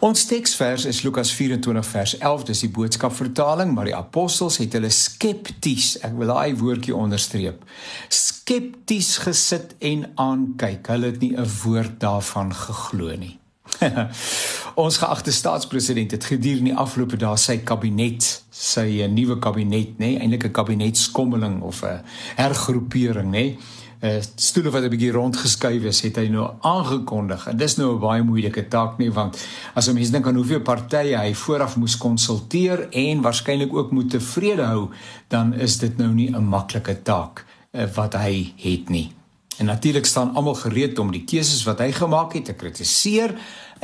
Ons teksvers is Lukas 24 vers 11, dis die boodskap vertaling, maar die apostels het hulle skepties, ek wil daai woordjie onderstreep, skepties gesit en aankyk. Hulle het nie 'n woord daarvan geglo nie. Ons geagte staatspresident het gedurende die afgelope dae sy kabinet, sy nuwe kabinet, nê, eintlik 'n kabinetskommeling of 'n hergroepering, nê, uh, stoele wat 'n bietjie rondgeskuif is, het hy nou aangekondig. En dis nou 'n baie moeilike taak nie want as 'n mens dink aan hoeveel partye hy vooraf moes konsulteer en waarskynlik ook moet tevrede hou, dan is dit nou nie 'n maklike taak uh, wat hy het nie. En natuurlik staan almal gereed om die keuses wat hy gemaak het te kritiseer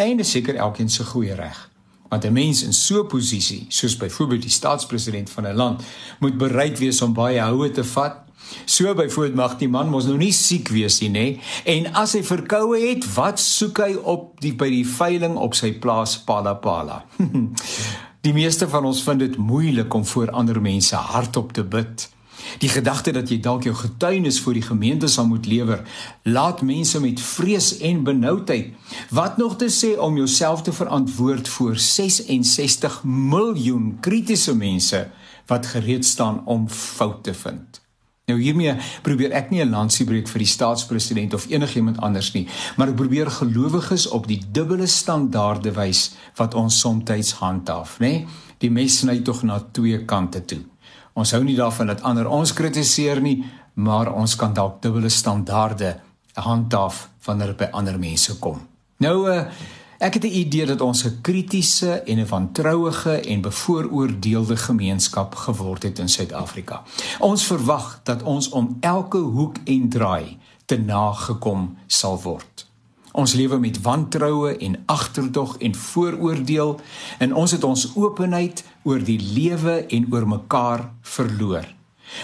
en seker elkeen se goeie reg. Want 'n mens in so 'n posisie, soos byvoorbeeld die staatspresident van 'n land, moet bereid wees om baie houe te vat So byvoorbeeld mag die man mos nou nie siek wees nie, nê? En as hy verkoue het, wat soek hy op die by die veiling op sy plaas Palapala? die meeste van ons vind dit moeilik om voor ander mense hardop te bid. Die gedagte dat jy dalk jou getuienis vir die gemeente sal moet lewer, laat mense met vrees en benoudheid. Wat nog te sê om jouself te verantwoord voor 66 miljoen kritiese mense wat gereed staan om foute te vind. Nou hiermee probeer ek nie 'n lansie breek vir die staatspresident of enigiemand anders nie, maar ek probeer gelowiges op die dubbele standaarde wys wat ons soms handhaaf, nê? Die mes sny tog na twee kante toe. Ons hou nie daarvan dat ander ons kritiseer nie, maar ons kan dalk dubbele standaarde handhaaf wanneer dit by ander mense kom. Nou uh Ek het 'n idee dat ons 'n kritiese en 'n wantrouige en bevooroordeelde gemeenskap geword het in Suid-Afrika. Ons verwag dat ons om elke hoek en draai te nagekom sal word. Ons lewe met wantroue en agterdog en vooroordeel en ons het ons openheid oor die lewe en oor mekaar verloor.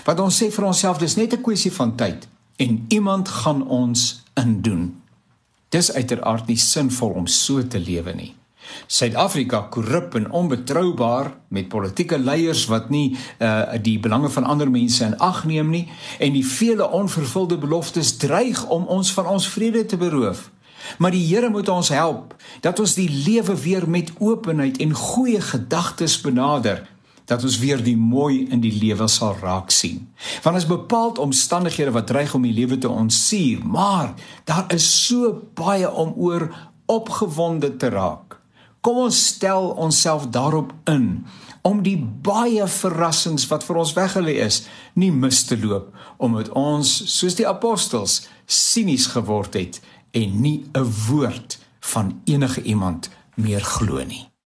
Wat ons sê vir onsself dis net 'n kwessie van tyd en iemand gaan ons indoen. Dis uiteraard nie sinvol om so te lewe nie. Suid-Afrika korrup en onbetroubaar met politieke leiers wat nie uh die belange van ander mense in ag neem nie en die vele onvervulde beloftes dreig om ons van ons vrede te beroof. Maar die Here moet ons help dat ons die lewe weer met openheid en goeie gedagtes benader dat ons weer die mooi in die lewe sal raak sien. Want as bepaald omstandighede wat dreig om die lewe te onsuur, maar daar is so baie om oor opgewonde te raak. Kom ons stel onsself daarop in om die baie verrassings wat vir ons weggelê is, nie mis te loop omdat ons soos die apostels sinies geword het en nie 'n woord van enige iemand meer glo nie.